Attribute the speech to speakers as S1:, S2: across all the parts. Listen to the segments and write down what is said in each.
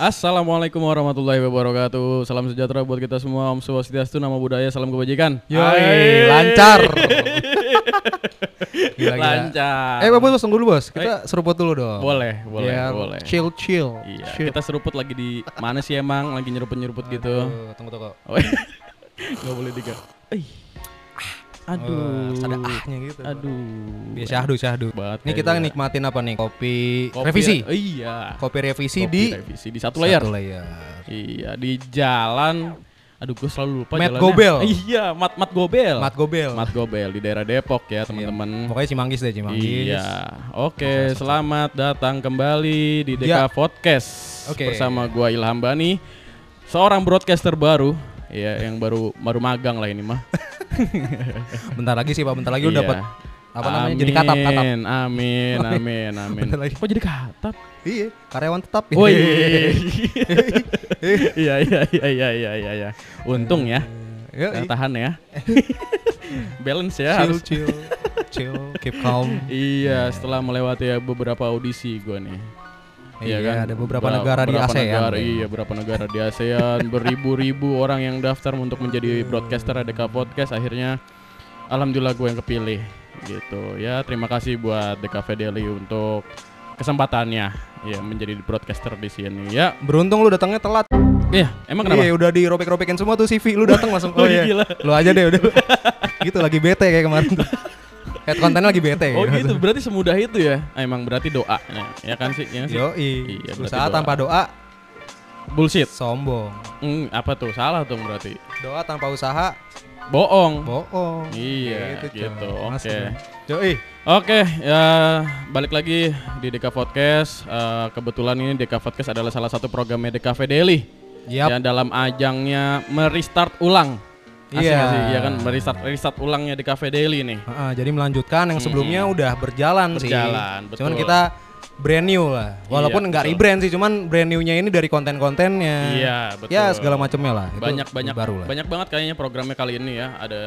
S1: Assalamualaikum warahmatullahi wabarakatuh. Salam sejahtera buat kita semua. Om Swastiastu, nama budaya, salam kebajikan.
S2: Yoi, lancar. Gila, gila.
S1: Lancar.
S2: Eh, bos, tunggu dulu, Bos. Kita seruput dulu dong.
S1: Boleh, boleh,
S2: Biar
S1: boleh.
S2: Chill, chill.
S1: Iya,
S2: Chill.
S1: kita seruput lagi di mana sih emang? Lagi nyeruput-nyeruput gitu.
S2: Tunggu, tunggu.
S1: Oh. Nggak boleh diga. Eh. Aduh.
S2: Harus ada ahnya gitu.
S1: Aduh.
S2: Biar syahdu, syahdu.
S1: Banget
S2: Ini kita nikmatin apa nih? Kopi,
S1: Kopi-
S2: revisi.
S1: Iya.
S2: Kopi revisi
S1: Kopi
S2: di
S1: revisi di satu layar.
S2: Satu layar.
S1: Iya, di jalan Aduh, gue selalu lupa
S2: Mat
S1: jalannya.
S2: Gobel.
S1: Iya, Mat Mat Gobel.
S2: Mat Gobel.
S1: Mat Gobel di daerah Depok ya, teman-teman.
S2: Pokoknya Cimanggis deh, Cimanggis.
S1: Iya. Oke, selamat datang kembali di DK
S2: Ya.
S1: Podcast.
S2: Oke.
S1: Bersama gua Ilham Bani, seorang broadcaster baru, ya yang baru baru magang lah ini mah.
S2: Bentar lagi sih, Pak. Bentar lagi udah
S1: Iya.
S2: dapat apa namanya? Jadi katap, katap.
S1: Amin, amin, amin, amin.
S2: Bentar lagi.
S1: Kok jadi katap?
S2: Iya, karyawan tetap.
S1: Oh iya. Iya iya iya iya iya iya. iya. Untung ya.
S2: Yoi.
S1: Yang tahan ya. Balance ya.
S2: Chill,
S1: harus.
S2: chill, chill, keep calm.
S1: Iya, setelah melewati beberapa audisi gua nih.
S2: Iya, ada beberapa
S1: Ber-
S2: negara di ASEAN.
S1: negara, iya, beberapa negara di ASEAN, beribu-ribu orang yang daftar untuk menjadi broadcaster ADK Podcast. Akhirnya, alhamdulillah gue yang kepilih, gitu. Ya, terima kasih buat DKV Daily untuk kesempatannya, ya menjadi broadcaster di sini. Ya,
S2: Beruntung lu datangnya telat.
S1: iya, emang kenapa?
S2: Iya, udah dirobek-robekin semua tuh CV lu datang langsung.
S1: Oh,
S2: Oh iya.
S1: gila.
S2: Lu aja deh udah. gitu lagi bete kayak kemarin tuh. Head kontennya lagi bete
S1: Oh gitu, berarti semudah itu ya? Ah, emang berarti doa, nah, ya kan sih? Ya sih?
S2: Yoi.
S1: Iya,
S2: Usaha
S1: doa.
S2: tanpa doa
S1: Bullshit.
S2: sombong.
S1: Hmm, apa tuh? Salah tuh berarti.
S2: Doa tanpa usaha
S1: Bohong.
S2: bohong.
S1: Iya,
S2: coy.
S1: gitu.
S2: Mas,
S1: Oke.
S2: Yoi.
S1: Oke, ya balik lagi di DK Podcast. Eh, kebetulan ini DK Podcast adalah salah satu programnya DKV Daily.
S2: Yap.
S1: Yang dalam ajangnya merestart ulang. Asik
S2: Iya.
S1: sih? Iya kan merestart restart ulangnya DKV Daily nih.
S2: Heeh, jadi melanjutkan yang sebelumnya udah berjalan, sih.
S1: Berjalan, betul.
S2: Cuman kita brand new lah. Walaupun
S1: Iya,
S2: nggak
S1: betul.
S2: rebrand sih, cuman brand new-nya ini dari konten-kontennya.
S1: Iya, betul.
S2: Ya segala macamnya lah. Itu
S1: banyak banyak
S2: baru lah.
S1: banyak banget kayaknya programnya kali ini ya. Ada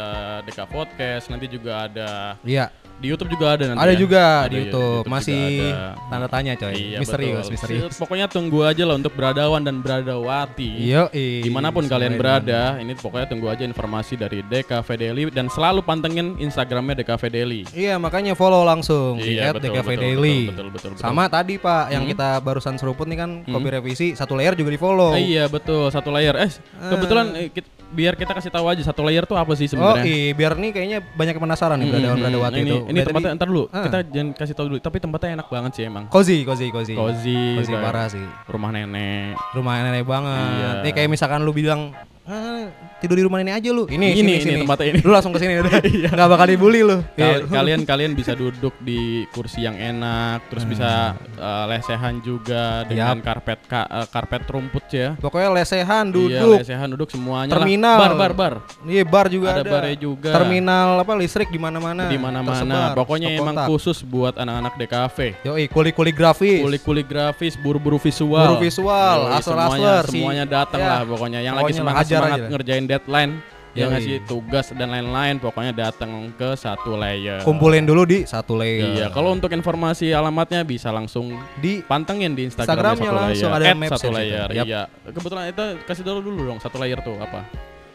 S1: DK Podcast, nanti juga ada
S2: Iya.
S1: Di YouTube juga ada nanti.
S2: Ada
S1: ya?
S2: juga
S1: Ada
S2: di
S1: ya,
S2: YouTube. Masih
S1: juga ada.
S2: tanda tanya coy.
S1: Iya,
S2: misterius,
S1: betul.
S2: misterius.
S1: Pokoknya tunggu aja lah untuk beradawan dan beradawati.
S2: Iya,
S1: Di mana pun kalian berada, ini pokoknya tunggu aja informasi dari DKV Daily dan selalu pantengin Instagramnya DKV Daily.
S2: Iya, makanya follow langsung di
S1: Iya, betul,
S2: DKV
S1: betul,
S2: Daily.
S1: betul, betul, betul, betul.
S2: Sama tadi Pak, yang kita barusan seruput nih kan kopi revisi satu layer juga di follow.
S1: Ah, iya betul satu layer. Eh kebetulan eh, kit- biar kita kasih tahu aja satu layer tuh apa sih
S2: Oh
S1: sebenarnya?
S2: iya, biar nih kayaknya banyak yang penasaran nih beradawan beradawati
S1: ini,
S2: itu.
S1: Ini
S2: Udah
S1: tempatnya
S2: tadi-
S1: ntar dulu.
S2: Ah.
S1: Kita jangan kasih tahu dulu. Tapi tempatnya enak banget sih emang.
S2: cozy, cozy, cozy.
S1: Cozy,
S2: Cozy
S1: kayak
S2: parah sih.
S1: Rumah nenek.
S2: Rumah nenek banget.
S1: Iya.
S2: Nih kayak misalkan lu bilang ah, tidur di rumah nenek aja lu. Ini,
S1: Ini,
S2: sini,
S1: ini tempatnya ini.
S2: Lu langsung ke sini udah. Enggak bakal dibully lu.
S1: Kal-
S2: Iya.
S1: kalian kalian bisa duduk di kursi yang enak, terus bisa uh, lesehan juga dengan
S2: Yap.
S1: karpet ka- uh, karpet rumput ya.
S2: Pokoknya lesehan
S1: Iya,
S2: duduk.
S1: lesehan duduk semuanya
S2: Terminal.
S1: lah. Bar bar bar.
S2: Iya, bar juga
S1: Ada
S2: ada.
S1: barnya juga.
S2: Terminal apa listrik di mana-mana.
S1: Di mana-mana. Pokoknya emang
S2: kontak.
S1: khusus buat anak-anak DKV.
S2: Yoi, kuli-kuli grafis.
S1: Kulik-kulik grafis, buru-buru visual.
S2: Buru visual, asler-asler,
S1: semuanya, semuanya datang
S2: ya.
S1: lah pokoknya. Yang lagi
S2: Pokoknya
S1: semangat
S2: hajar
S1: semangat
S2: aja.
S1: ngerjain deadline, yang
S2: Yoi.
S1: ngasih tugas dan lain-lain, pokoknya datang ke satu layer.
S2: Kumpulin dulu di satu layer.
S1: Iya, kalau untuk informasi alamatnya bisa langsung
S2: di
S1: pantengin di Instagramnya
S2: Instagramnya
S1: satu
S2: langsung,
S1: layer.
S2: ada maps
S1: satu layer.
S2: Yap.
S1: Iya. Kebetulan itu kasih dulu dulu dong satu layer tuh apa?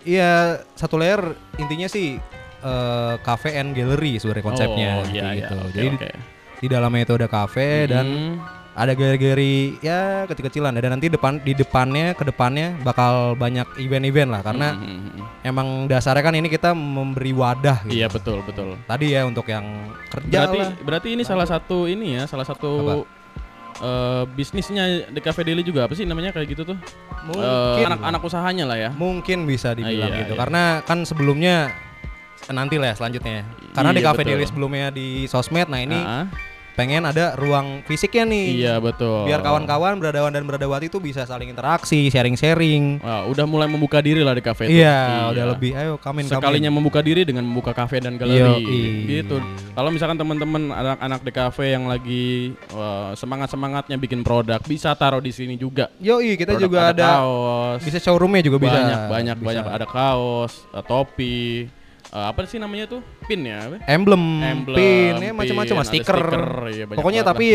S2: Iya, satu layer intinya sih eh cafe and gallery sebenarnya konsepnya
S1: Oh, iya,
S2: kayak
S1: iya.
S2: gitu.
S1: Oke,
S2: Jadi
S1: oke.
S2: di dalamnya itu ada cafe dan
S1: Hmm.
S2: Ada galeri-galeri ya kecil-kecilan dan nanti depan di depannya ke depannya bakal banyak event-event lah karena
S1: Hmm, hmm, hmm.
S2: emang dasarnya kan ini kita memberi wadah gitu.
S1: Iya betul betul.
S2: Tadi ya untuk yang kerja
S1: Berarti
S2: lah.
S1: berarti ini salah satu ini ya, salah satu eh, bisnisnya di Cafe Daily juga apa sih namanya kayak gitu tuh?
S2: Mungkin
S1: Eh, anak-anak usahanya lah ya.
S2: mungkin bisa dibilang
S1: iya,
S2: gitu
S1: iya.
S2: karena kan sebelumnya nanti lah ya selanjutnya karena di
S1: Iya,
S2: cafe
S1: betul.
S2: daily sebelumnya di sosmed nah ini
S1: Ah,
S2: pengen ada ruang fisiknya nih
S1: iya betul.
S2: biar kawan-kawan beradawan dan beradawati itu bisa saling interaksi sharing-sharing
S1: Wah, udah mulai membuka diri lah di kafe itu.
S2: iya udah lebih ayo kamin
S1: Sekalinya membuka diri dengan membuka kafe dan galeri.
S2: Yoi.
S1: Gitu. Kalau misalkan teman-teman anak-anak di kafe yang lagi eh, semangat-semangatnya bikin produk, bisa taruh di sini juga.
S2: Yoi kita
S1: Produk
S2: juga ada,
S1: kaos.
S2: bisa showroomnya juga bisa
S1: banyak banyak
S2: Bisa.
S1: banyak ada kaos, eh, topi, eh, apa sih namanya tuh? Pin ya?
S2: emblem,
S1: Emblem,
S2: pin ya macam-macam
S1: ada
S2: stiker,
S1: stiker, banyak
S2: pokoknya tapi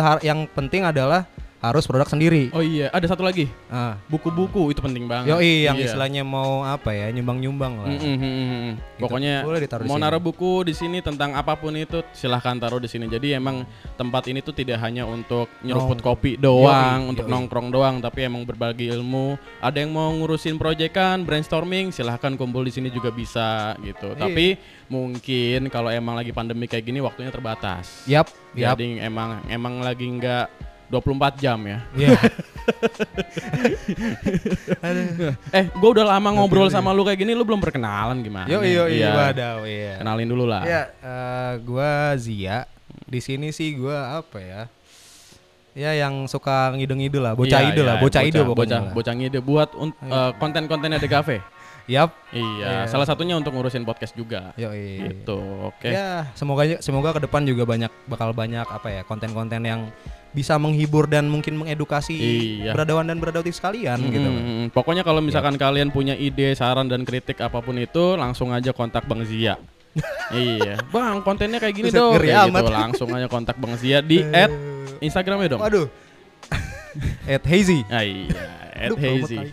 S2: har- yang penting adalah harus produk sendiri.
S1: Oh iya, ada satu lagi.
S2: Ah.
S1: Buku-buku itu penting banget.
S2: Yoi yang
S1: Iya.
S2: istilahnya mau apa ya nyumbang-nyumbang lah.
S1: Mm, mm, mm, mm, mm. Pokoknya
S2: boleh ditaruh di
S1: mau naruh buku di sini tentang apa pun itu silahkan taruh di sini. Jadi emang tempat ini tuh tidak hanya untuk nyeruput
S2: Nong-
S1: kopi doang,
S2: Yoi,
S1: untuk
S2: yoi.
S1: nongkrong doang, tapi emang berbagi ilmu. Ada yang mau ngurusin proyekan, brainstorming, silahkan kumpul di sini juga bisa gitu.
S2: Iya.
S1: Tapi mungkin kalau emang lagi pandemi kayak gini waktunya terbatas.
S2: Yap, yap.
S1: Jadi emang emang lagi nggak 24 jam ya.
S2: Iya.
S1: Eh, gua udah lama ngobrol sama lu kayak gini, lu belum perkenalan gimana?
S2: Yo yo
S1: Iya.
S2: iya wadaw iya.
S1: Kenalin dulu lah.
S2: Ya, eh, gua Zia. Di sini sih gua apa ya? Ya yang suka ngide-ngide lah, bocah
S1: Iya,
S2: ide lah,
S1: iya,
S2: bocah ide pokoknya.
S1: Bocah, bocah ngide buat eh, konten-kontennya di cafe.
S2: Yap.
S1: Iya,
S2: Iya.
S1: salah satunya untuk ngurusin podcast juga.
S2: Yo iya.
S1: Gitu. Oke.
S2: Ya, semoga semoga ke depan juga banyak bakal banyak apa ya, konten-konten yang bisa menghibur dan mungkin mengedukasi
S1: Iya.
S2: beradawan dan beradawati sekalian
S1: Mm,
S2: gitu.
S1: Pokoknya kalau misalkan kalian punya ide, saran dan kritik apa pun itu, langsung aja kontak Bang Zia. iya, Bang, kontennya kayak gini
S2: Buset,
S1: dong. Kayak
S2: amat.
S1: gitu. Langsung aja kontak Bang Zia di at Instagramnya dong.
S2: Waduh. At Hazy.
S1: Ah, iya, at Hazy.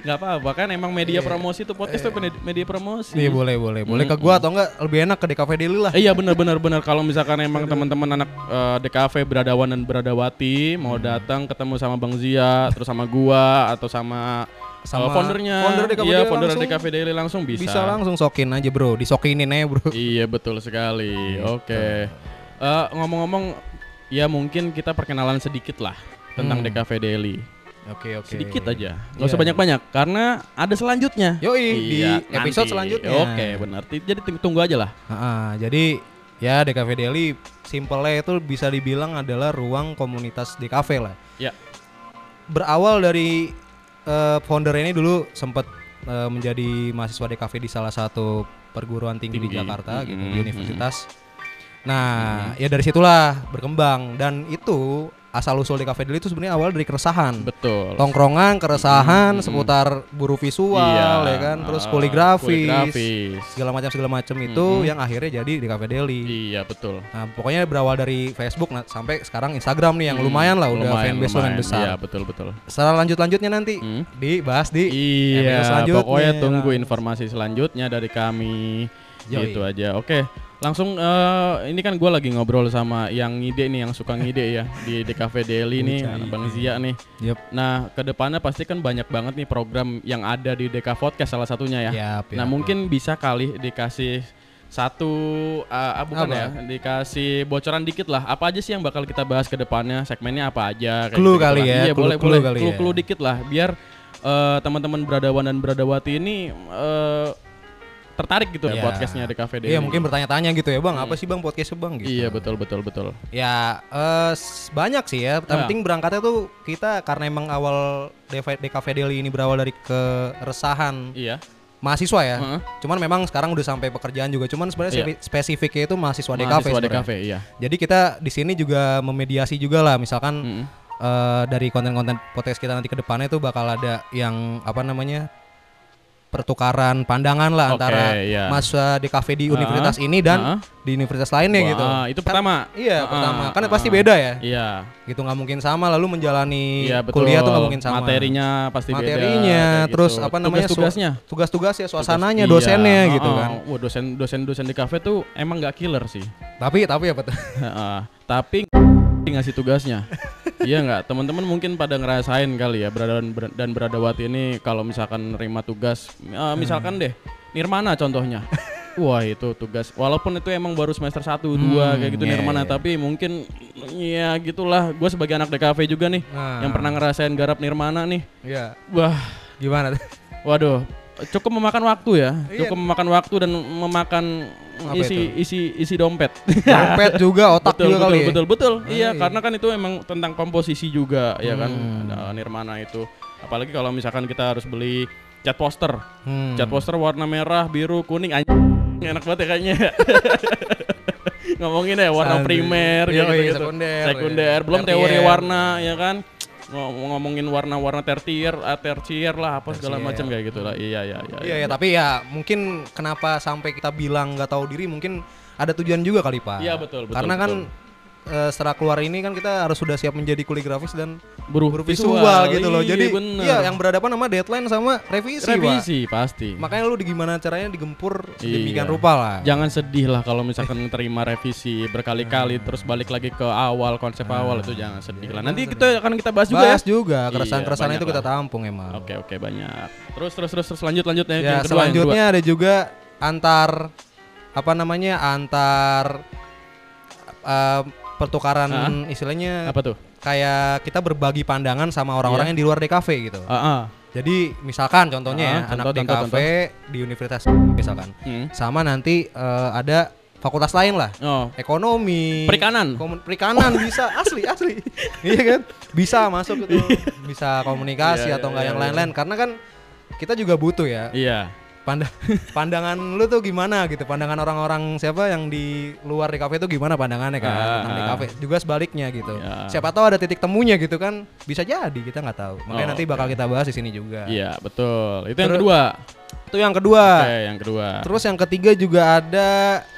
S1: Nggak apa-apa kan emang media
S2: Iya.
S1: promosi tuh podcast tuh media- media promosi.
S2: Iya boleh boleh. Boleh ke gua atau enggak lebih enak ke DKV Daily lah.
S1: Eh, iya benar benar benar kalau misalkan emang teman-teman anak eh, DKV beradawan dan beradawati mau datang ketemu sama Bang Zia terus sama gua atau sama sama
S2: Sama
S1: foundernya
S2: founder DKV
S1: iya
S2: Daily
S1: founder
S2: langsung.
S1: DKV Daily langsung bisa
S2: Bisa langsung sokin aja bro, disokinin aja bro.
S1: iya betul sekali oke Eh, ngomong-ngomong ya mungkin kita perkenalan sedikit lah tentang
S2: Hmm.
S1: DKV Daily
S2: Oke oke.
S1: sedikit aja nggak
S2: Iya.
S1: usah banyak-banyak karena ada selanjutnya
S2: Yoi, di
S1: Iya,
S2: episode
S1: nanti.
S2: selanjutnya.
S1: oke benar Ti- jadi tunggu- aja lah
S2: Ah, jadi ya DKV Daily simpelnya itu bisa dibilang adalah ruang komunitas DKV lah.
S1: ya
S2: Berawal dari eh, founder ini dulu sempat eh, menjadi mahasiswa DKV di salah satu perguruan tinggi, di
S1: Tinggi.
S2: Jakarta gitu,
S1: Mm-mm,
S2: di universitas. Nah, ya dari situlah berkembang dan itu asal usul DKV Daily itu sebenarnya awal dari keresahan.
S1: betul
S2: Tongkrongan, keresahan
S1: Mm-mm.
S2: seputar buru visual ya kan, terus
S1: ah,
S2: poligrafis,
S1: poligrafis.
S2: segala macam segala macam itu
S1: Mm-mm.
S2: yang akhirnya jadi di Cafe Daily.
S1: Iya betul.
S2: Nah, pokoknya berawal dari Facebook nah, sampai sekarang Instagram nih yang
S1: Hmm,
S2: lumayan lah udah
S1: lumayan,
S2: fanbase lumayan besar.
S1: Iya betul betul.
S2: Secara lanjut-lanjutnya nanti
S1: Hmm.
S2: dibahas di
S1: Iya. Pokoknya tunggu
S2: Lah.
S1: informasi selanjutnya dari kami.
S2: Yoi.
S1: Gitu aja. Oke. Langsung eh, ini kan gue lagi ngobrol sama yang ngide nih, yang suka ngide ya di Cafe Daily nih, Bang. Zia nih.
S2: Yep.
S1: Nah, ke depannya pasti kan banyak banget nih program yang ada di DK Podcast salah satunya ya.
S2: Yap,
S1: nah,
S2: yap,
S1: mungkin bisa kali dikasih satu ah, ah, bukan
S2: Apa?
S1: ya, dikasih bocoran dikit lah. Apa aja sih yang bakal kita bahas ke depannya? Segmennya apa aja? kayak
S2: Clue
S1: gitu-gitu
S2: kali ya,
S1: Iya,
S2: clue-
S1: boleh
S2: clue
S1: boleh.
S2: kali ya.
S1: Clue-clue dikit lah biar eh, teman-teman beradawan dan beradawati ini eh, tertarik gitu
S2: Iya.
S1: podcastnya di Cafe.
S2: Iya, mungkin bertanya-tanya gitu ya, Bang.
S1: Hmm.
S2: Apa sih Bang podcastnya Bang gitu.
S1: Iya, betul betul betul.
S2: Ya, s- banyak sih ya. Yang
S1: Ya.
S2: penting berangkatnya tuh kita karena emang awal DV DKV Daily ini berawal dari keresahan
S1: Iya.
S2: mahasiswa ya.
S1: Heeh.
S2: Cuman memang sekarang udah sampai pekerjaan juga. Cuman sebenarnya
S1: Iya.
S2: spe- spesifiknya itu mahasiswa DKV
S1: Mahasiswa
S2: sebenarnya.
S1: DKV, iya.
S2: Jadi kita di sini juga memediasi juga lah, misalkan
S1: Mm-mm.
S2: eh, dari konten-konten podcast kita nanti ke depannya tuh bakal ada yang apa namanya pertukaran pandangan lah
S1: Oke,
S2: antara
S1: iya.
S2: mahasiswa DKV di
S1: Ah,
S2: universitas ini dan
S1: ah.
S2: di universitas lainnya
S1: Wah,
S2: gitu.
S1: itu
S2: Kan-
S1: pertama.
S2: Iya
S1: Ah,
S2: pertama, kan
S1: ah,
S2: pasti beda ya.
S1: Iya.
S2: Gitu nggak mungkin sama lalu menjalani
S1: Iya betul.
S2: kuliah tuh nggak mungkin sama.
S1: Materinya pasti beda.
S2: Materinya,
S1: kayak
S2: terus
S1: gitu.
S2: apa namanya,
S1: Tugas-tugasnya.
S2: Tugas-tugas ya, suasananya,
S1: Tugas-
S2: dosennya
S1: iya,
S2: gitu
S1: oh,
S2: kan.
S1: Wah, dosen dosen dosen di kafe tuh emang nggak killer sih.
S2: Tapi tapi apa tuh?
S1: Heeh. Tapi ngasih tugasnya. iya nggak? Teman-teman mungkin pada ngerasain kali ya beradawan ber- dan beradawati ini kalau misalkan nerima tugas, eh, misalkan deh Nirmana contohnya. Wah itu tugas walaupun itu emang baru semester 1 2 kayak gitu
S2: iya,
S1: Nirmana
S2: iya.
S1: tapi mungkin ya gitulah gue sebagai anak DKV juga nih
S2: Nah.
S1: yang pernah ngerasain garap Nirmana nih.
S2: Iya.
S1: Wah,
S2: Gimana tuh?
S1: Waduh, cukup memakan waktu ya,
S2: Iya.
S1: cukup memakan waktu dan memakan
S2: Apa
S1: isi isi isi dompet.
S2: Dompet juga, otak
S1: betul,
S2: juga
S1: betul,
S2: kali ya.
S1: betul, betul,
S2: Ah,
S1: iya,
S2: iya.
S1: karena kan itu emang tentang komposisi juga, ya kan,
S2: Hmm.
S1: Ada Nirmana itu. Apalagi kalau misalkan kita harus beli cat poster,
S2: Hmm.
S1: cat poster warna merah, biru, kuning, anjing enak banget ya kayaknya. Ngomongin ya warna
S2: Santai.
S1: primer,
S2: Iya,
S1: kayak
S2: iya,
S1: gitu,
S2: sekunder,
S1: sekunder,
S2: iya.
S1: belum teori warna, ya kan. Ngom- ngomongin warna-warna tertier, ah, tertier lah apa segala macam kayak gitu lah. Iya, iya, iya.
S2: Iya ya, tapi ya mungkin kenapa sampai kita bilang nggak tahu diri mungkin ada tujuan juga kali pak.
S1: Iya, betul, betul,
S2: Karena kan eh, setelah keluar ini kan kita harus sudah siap menjadi kuli grafis dan
S1: Buruh,
S2: guru visual, gitu loh.
S1: Iya,
S2: Jadi
S1: bener.
S2: iya yang berhadapan sama deadline sama revisi, Pak.
S1: revisi pasti.
S2: Makanya lu di gimana caranya digempur sedemikian
S1: Iya.
S2: rupa lah.
S1: Jangan sedih lah kalau misalkan terima revisi berkali-kali terus balik lagi ke awal konsep awal itu jangan sedih lah. Nanti kita akan kita bahas juga
S2: Bahas
S1: ya.
S2: juga
S1: Iya,
S2: keresahan-keresahan
S1: banyak
S2: itu kita tampung emang.
S1: Oke oke banyak. Terus terus terus, terus lanjut lanjut ya,
S2: Ya,
S1: yang kedua,
S2: selanjutnya ada juga antar apa namanya? antar eh, pertukaran
S1: Ah.
S2: istilahnya
S1: apa tuh?
S2: kayak kita berbagi pandangan sama orang-orang
S1: Iya.
S2: yang di luar DKV gitu.
S1: Ah, ah.
S2: Jadi misalkan contohnya
S1: Ah,
S2: ya
S1: contoh,
S2: anak
S1: contoh,
S2: DKV di universitas misalkan
S1: Hmm.
S2: sama nanti eh, ada fakultas lain lah.
S1: Oh,
S2: Ekonomi,
S1: Perikanan.
S2: komun- perikanan bisa asli asli, iya kan? Bisa masuk itu, bisa komunikasi
S1: Iya,
S2: atau
S1: iya,
S2: enggak
S1: iya,
S2: yang
S1: iya.
S2: lain-lain karena kan kita juga butuh ya
S1: iya.
S2: Panda pandangan lu tuh gimana gitu pandangan orang-orang siapa yang di luar DKV itu gimana pandangannya kan
S1: Ah,
S2: tentang
S1: ah.
S2: DKV juga sebaliknya gitu
S1: Ya.
S2: siapa tahu ada titik temunya gitu kan bisa jadi kita nggak tahu makanya
S1: Oh,
S2: nanti bakal kita bahas di sini juga
S1: Iya, betul. Itu yang
S2: Terus-
S1: kedua.
S2: itu yang kedua
S1: Oke, yang kedua.
S2: terus yang ketiga juga ada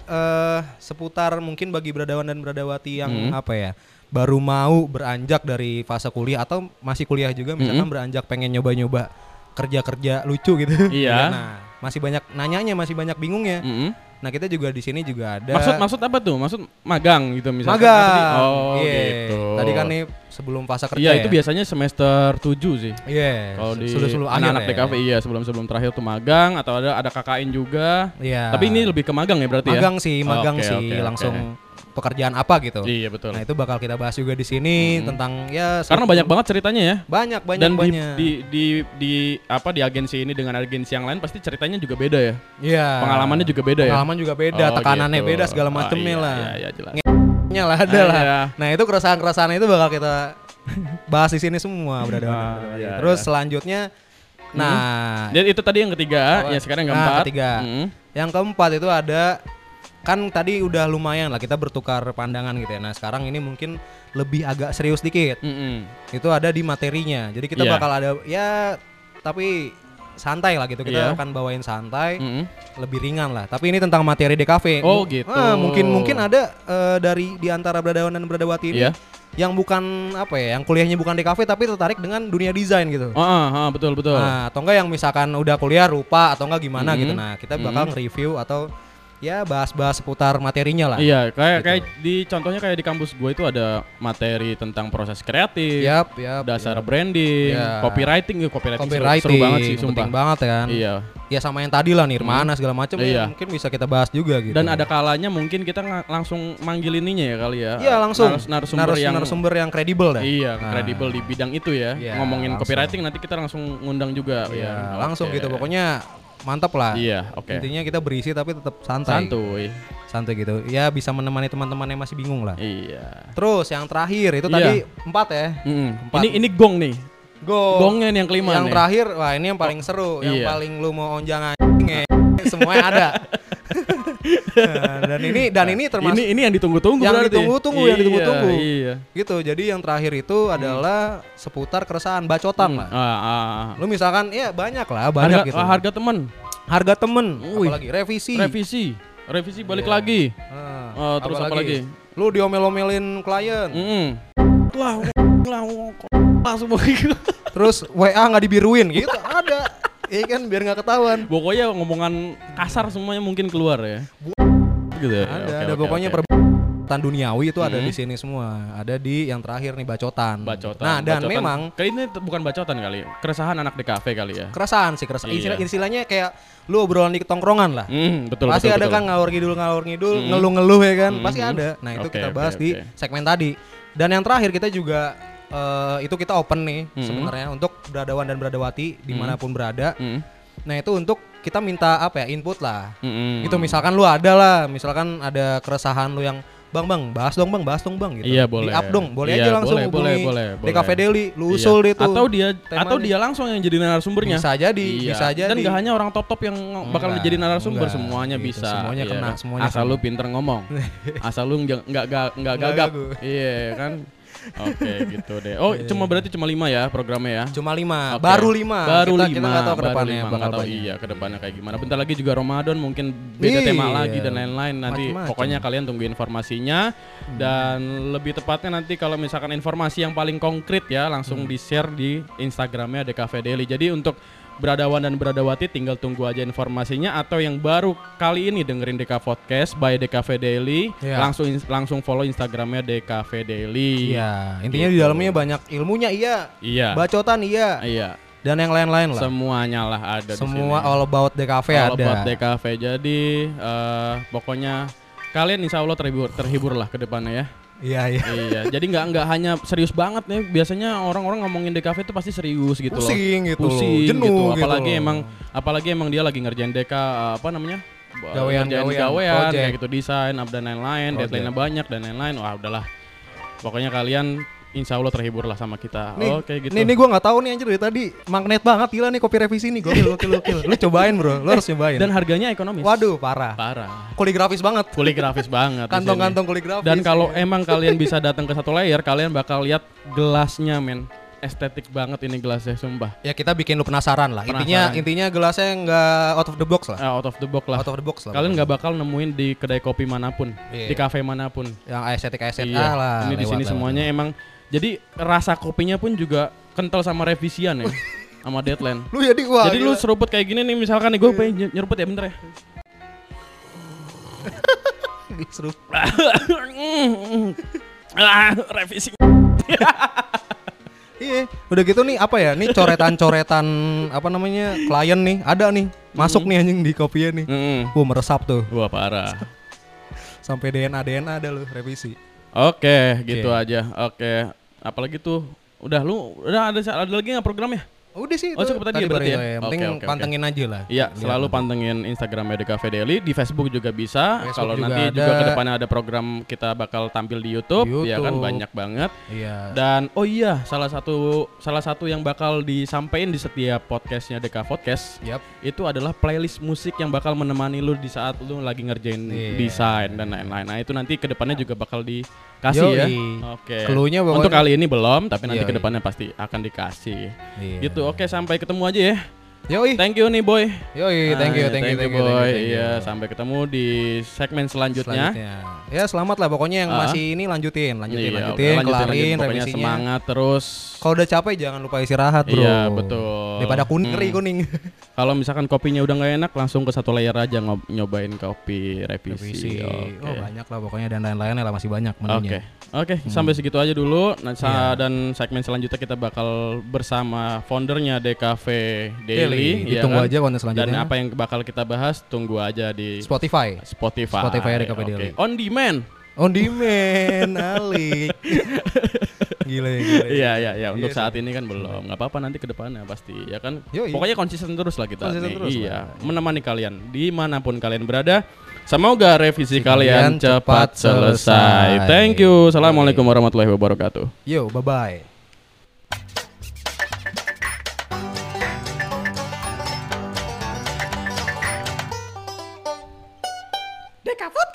S2: eh seputar mungkin bagi beradawan dan beradawati yang
S1: Hmm.
S2: apa ya baru mau beranjak dari fase kuliah atau masih kuliah juga misalkan
S1: Hmm.
S2: beranjak pengen nyoba-nyoba kerja-kerja lucu gitu
S1: Iya.
S2: nah masih banyak nanyanya masih banyak bingungnya
S1: Mm-mm.
S2: Nah kita juga di sini juga ada
S1: Maksud maksud apa tuh? Maksud magang gitu misalnya.
S2: magang.
S1: Oh,
S2: Iya.
S1: gitu.
S2: Tadi kan nih sebelum fase kerja
S1: Iya,
S2: ya.
S1: itu biasanya semester 7 sih.
S2: Iya.
S1: Kalau di
S2: sebelum sebelum
S1: anak-anak
S2: akhir
S1: DKV iya sebelum-sebelum terakhir tuh magang atau ada ada KKN juga.
S2: Iya.
S1: Tapi ini lebih ke magang ya berarti ya?
S2: magang sih,
S1: Oh,
S2: magang
S1: oke,
S2: sih
S1: oke, oke.
S2: langsung pekerjaan apa gitu.
S1: Iya betul.
S2: Nah itu bakal kita bahas juga di sini
S1: Hmm.
S2: tentang ya
S1: Karena banyak banget ceritanya ya.
S2: banyak banyak
S1: Dan di,
S2: banyak.
S1: di di di apa di agensi ini dengan agensi yang lain pasti ceritanya juga beda ya.
S2: Iya.
S1: Pengalamannya juga beda ya.
S2: Pengalaman juga beda,
S1: Oh,
S2: tekanannya
S1: gitu.
S2: beda segala
S1: Oh,
S2: macemnya
S1: iya,
S2: lah.
S1: Iya, iya jelas.
S2: Nya lah ada
S1: Ah,
S2: lah.
S1: iya.
S2: Nah itu keresahan-keresahan itu bakal kita bahas di sini semua berada.
S1: Ah, iya,
S2: Terus
S1: iya.
S2: selanjutnya, nah
S1: Jadi itu tadi yang ketiga,
S2: Apa?
S1: ya sekarang yang
S2: Nah,
S1: keempat.
S2: ketiga.
S1: Mm.
S2: Yang keempat itu ada kan tadi udah lumayan lah kita bertukar pandangan gitu ya. Nah sekarang ini mungkin lebih agak serius dikit.
S1: Mm-mm.
S2: Itu ada di materinya. Jadi kita
S1: Iya.
S2: bakal ada ya tapi santai lah gitu kita
S1: Iya.
S2: akan bawain santai,
S1: Mm-mm.
S2: lebih ringan lah. Tapi ini tentang materi DKV.
S1: Oh, gitu.
S2: ah, mungkin mungkin ada eh, dari di antara beradawan dan beradawati ini
S1: Iya.
S2: yang bukan apa ya, yang kuliahnya bukan DKV tapi tertarik dengan dunia desain gitu.
S1: Oh, ah, ah, betul betul.
S2: Nah, atau enggak yang misalkan udah kuliah rupa atau enggak gimana
S1: Mhm.
S2: gitu. Nah, kita bakal
S1: Mhm.
S2: nge-review atau ya bahas-bahas seputar materinya lah.
S1: Iya, kayak
S2: Gitu.
S1: kayak di contohnya kayak di kampus gue itu ada materi tentang proses kreatif,
S2: Yap, yap.
S1: dasar
S2: yap.
S1: branding,
S2: Iya.
S1: copywriting, eh, copywriting, seru-
S2: copywriting
S1: seru, banget sih, sumpah.
S2: penting banget kan.
S1: Iya.
S2: Ya sama yang tadi lah Nirmana segala macam
S1: Iya.
S2: ya, mungkin bisa kita bahas juga gitu.
S1: Dan ada kalanya mungkin kita langsung manggil ininya ya kali ya.
S2: Iya langsung
S1: Narus- narasumber
S2: Narus-
S1: yang
S2: narasumber yang kredibel dah.
S1: Iya,
S2: Nah.
S1: kredibel di bidang itu ya.
S2: Iya,
S1: Ngomongin
S2: langsung.
S1: copywriting nanti kita langsung ngundang juga
S2: Iya,
S1: ya.
S2: langsung
S1: Oke.
S2: gitu. Pokoknya mantap lah.
S1: Iya, oke.
S2: Intinya kita berisi tapi tetap santai.
S1: Santuy.
S2: Santai gitu. Ya bisa menemani teman-teman yang masih bingung lah.
S1: Iya.
S2: Terus yang terakhir itu
S1: Iya.
S2: tadi empat ya.
S1: Mm,
S2: Empat.
S1: Ini ini gong nih.
S2: Go.
S1: Gongnya yang kelima
S2: yang
S1: nih.
S2: terakhir, wah ini yang paling seru, yang
S1: iya.
S2: paling lu mau onjang anjing ya. Semuanya ada. Nah, dan ini dan ini termasuk
S1: ini ini yang ditunggu-tunggu
S2: Yang ditunggu-tunggu, yang
S1: Iya,
S2: ditunggu-tunggu.
S1: Iya.
S2: gitu. Jadi yang terakhir itu adalah seputar keresahan bacotan lah.
S1: Ah, ah, ah.
S2: Lu misalkan ya banyak lah, banyak
S1: harga,
S2: gitu.
S1: harga teman,
S2: Harga temen,
S1: Wih.
S2: apalagi revisi.
S1: revisi, revisi balik
S2: Iya.
S1: lagi.
S2: Ah,
S1: Oh, terus apa lagi?
S2: Lu diomel-omelin klien.
S1: Mm. Lah, lah, lah semua gitu.
S2: Terus WA nggak dibiruin gitu. ada. Iya kan biar nggak ketahuan.
S1: Pokoknya ngomongan kasar semuanya mungkin keluar ya. Gitu ya.
S2: Ada,
S1: Oke,
S2: ada
S1: oke,
S2: pokoknya
S1: oke.
S2: perbedaan duniawi itu ada
S1: Hmm.
S2: di sini semua. Ada di yang terakhir nih bacotan.
S1: bacotan.
S2: Nah, dan
S1: bacotan.
S2: memang
S1: kali ini bukan bacotan kali, keresahan anak DKV kali ya.
S2: keresahan sih keresahan.
S1: Iya.
S2: Istilah, istilahnya kayak lu obrolan di tongkrongan lah.
S1: Hmm, betul
S2: Pasti
S1: betul,
S2: ada
S1: betul.
S2: kan ngawur ngidul ngawur ngidul,
S1: Hmm.
S2: ngeluh-ngeluh ya kan.
S1: Hmm,
S2: Pasti ada. Nah, itu
S1: Oke,
S2: kita bahas di
S1: oke.
S2: segmen tadi. Dan yang terakhir kita juga eh, itu kita open nih
S1: Hmm.
S2: sebenarnya untuk beradawan dan beradawati di mana pun berada.
S1: Hmm,
S2: Nah, itu untuk kita minta apa ya input lah.
S1: hmm, hmm.
S2: Gitu misalkan lu ada lah, misalkan ada keresahan lu yang Bang bang bahas dong bang bahas dong bang gitu.
S1: Iya, boleh.
S2: Di up dong, boleh
S1: Iya,
S2: aja langsung
S1: boleh, boleh,
S2: hubungi
S1: boleh, boleh.
S2: DKV Daily, lu
S1: Iya.
S2: usul deh tuh.
S1: Atau dia
S2: temanya.
S1: atau dia langsung yang jadi narasumbernya.
S2: bisa jadi,
S1: Iya.
S2: bisa jadi.
S1: Dan gak hanya orang top top yang bakal
S2: Enggak,
S1: jadi narasumber
S2: enggak,
S1: semuanya
S2: gitu,
S1: bisa.
S2: semuanya kena,
S1: kan?
S2: semuanya
S1: Asal
S2: kena.
S1: lu pinter ngomong. Asal lu nggak nggak nggak gagap. Iya kan. Oke gitu deh. Oh cuma berarti cuma lima ya programnya ya?
S2: Cuma lima,
S1: Oke.
S2: baru lima.
S1: Baru
S2: kita,
S1: lima.
S2: Kita nggak tahu ke
S1: baru
S2: depannya
S1: lima,
S2: bakal
S1: nggak tahu iya ke depannya kayak gimana. Bentar lagi juga Ramadan mungkin beda tema
S2: Iya.
S1: lagi dan lain-lain. Nanti
S2: Macem-macem.
S1: pokoknya kalian tunggu informasinya dan lebih tepatnya nanti kalau misalkan informasi yang paling konkret ya langsung
S2: Hmm.
S1: di share di Instagramnya DKV Daily. Jadi untuk beradawan dan beradawati tinggal tunggu aja informasinya atau yang baru kali ini dengerin DK Podcast by DKV Daily
S2: Iya.
S1: langsung langsung follow Instagramnya DKV Daily.
S2: Iya, intinya di dalamnya banyak ilmunya iya,
S1: Iya.
S2: bacotan iya,
S1: Iya.
S2: dan yang lain-lain lah.
S1: Semuanya lah ada
S2: Semua
S1: di sini.
S2: all about DKV
S1: All
S2: ada.
S1: about DKV. Jadi eh, pokoknya kalian insya Allah terhibur terhibur lah ke depannya ya.
S2: Iya, iya.
S1: iya. Jadi nggak nggak hanya serius banget nih. Biasanya orang-orang ngomongin DKV itu pasti serius gitu
S2: Pusing
S1: loh.
S2: gitu
S1: Pusing
S2: jenuh
S1: gitu.
S2: gitu
S1: Apalagi
S2: loh.
S1: emang apalagi emang dia lagi ngerjain DK eh, apa namanya?
S2: Gawean, gawean,
S1: gawean, kayak gitu desain dan lain-lain, deadline-nya banyak dan lain-lain. Wah, udahlah. Pokoknya kalian insya Allah terhibur lah sama kita.
S2: Nih,
S1: Oke gitu.
S2: nih, nih gue nggak tahu nih anjir dari tadi magnet banget gila nih kopi revisi nih gokil gokil gokil. Lu cobain bro, lu harus cobain.
S1: dan harganya ekonomis.
S2: Waduh parah,
S1: parah.
S2: koligrafis banget.
S1: Poligrafis banget.
S2: Kantong-kantong koligrafis.
S1: Dan kalau emang kalian bisa datang ke satu layer, kalian bakal lihat gelasnya, men. Estetik banget ini gelasnya, sumpah.
S2: ya kita bikin lu penasaran lah. Intinya
S1: Penasaran.
S2: intinya gelasnya nggak out of the box lah.
S1: Eh, out of the box lah.
S2: Out of the box lah.
S1: Kalian nggak bakal nemuin di kedai kopi mana pun,
S2: Iya.
S1: di kafe mana pun.
S2: yang estetik estetik
S1: Iya.
S2: lah.
S1: ini di
S2: lewat,
S1: sini
S2: lewat.
S1: semuanya emang. Jadi rasa kopinya pun juga kental sama revisian ya, sama deadline.
S2: Lu jadi wah.
S1: Jadi lu seruput kayak gini nih, misalkan nih gue pengen ny- nyeruput ya bentar ya.
S2: seru.
S1: ah, revisi.
S2: Iya, udah gitu nih apa ya? Nih coretan-coretan apa namanya? klien nih, ada nih. Masuk nih anjing di kopinya nih.
S1: Mm.
S2: Wah, meresap tuh.
S1: Wah parah.
S2: Sampai DNA DNA ada lu revisi.
S1: Oke, gitu
S2: Oke.
S1: aja. Oke. Apalagi tuh udah lu udah ada ada lagi nggak programnya?
S2: Udah sih
S1: Oh,
S2: itu
S1: cukup tadi ya berarti ya?
S2: Yang
S1: Oke,
S2: penting
S1: oke, oke.
S2: pantengin aja lah.
S1: Iya, selalu pantengin Instagram DKV Daily, di Facebook juga bisa. Kalau nanti
S2: ada.
S1: juga ke depannya ada program kita bakal tampil di YouTube, ya kan
S2: YouTube.
S1: banyak banget.
S2: Iya.
S1: Dan oh iya, salah satu salah satu yang bakal disampaikan di setiap podcastnya DK Podcast
S2: Yap.
S1: itu adalah playlist musik yang bakal menemani lu di saat lu lagi ngerjain
S2: Iya.
S1: desain dan lain-lain. Nah, itu nanti ke depannya juga bakal dikasih ya.
S2: Yoi.
S1: Oke.
S2: Cluenya pokoknya-
S1: Untuk kali ini belum, tapi nanti
S2: Yoi.
S1: ke depannya pasti akan dikasih.
S2: Iya.
S1: Gitu. Oke, sampai ketemu aja ya.
S2: Yoi.
S1: Thank you nih, boy.
S2: Yoi, thank you, thank you, thank you,
S1: boy.
S2: thank you, thank you.
S1: Iya, sampai ketemu di segmen selanjutnya.
S2: Ya selamat lah pokoknya yang
S1: Ah.
S2: masih ini lanjutin, lanjutin,
S1: Iya,
S2: lanjutin,
S1: lanjutin,
S2: kelarin
S1: lanjutin. Pokoknya
S2: revisinya.
S1: semangat terus.
S2: Kalau udah capek jangan lupa istirahat bro.
S1: Iya, betul.
S2: Daripada kuning,
S1: Hmm.
S2: kuning.
S1: Kalau misalkan kopinya udah nggak enak, langsung ke satu layer aja ngob- nyobain kopi revisi.
S2: Revisi.
S1: Oke.
S2: Oh banyak lah pokoknya dan lain-lainnya lah masih banyak
S1: Oke,
S2: menunya.
S1: oke, sampai segitu aja dulu. Nah,
S2: Iya.
S1: dan segmen selanjutnya kita bakal bersama foundernya DKV Daily.
S2: Daily,
S1: ya
S2: ditunggu
S1: kan?
S2: aja konten
S1: Dan
S2: selanjutnya.
S1: apa yang bakal kita bahas, tunggu aja di
S2: Spotify.
S1: Spotify.
S2: Spotify DKV
S1: Oke.
S2: Daily.
S1: On demand.
S2: On demand, alik. gila ya, gila. ya.
S1: Iya iya iya untuk
S2: Iya
S1: saat ini kan belum nggak apa-apa nanti ke depannya pasti ya kan
S2: Yoi.
S1: pokoknya konsisten terus lah kita
S2: Konsisten
S1: nih.
S2: terus
S1: iya
S2: lah.
S1: menemani kalian di mana pun kalian berada semoga revisi
S2: Si
S1: kalian
S2: kalian cepat
S1: selesai
S2: selesai.
S1: thank you assalamualaikum warahmatullahi wabarakatuh
S2: Yo, bye bye.
S1: Deka Podcast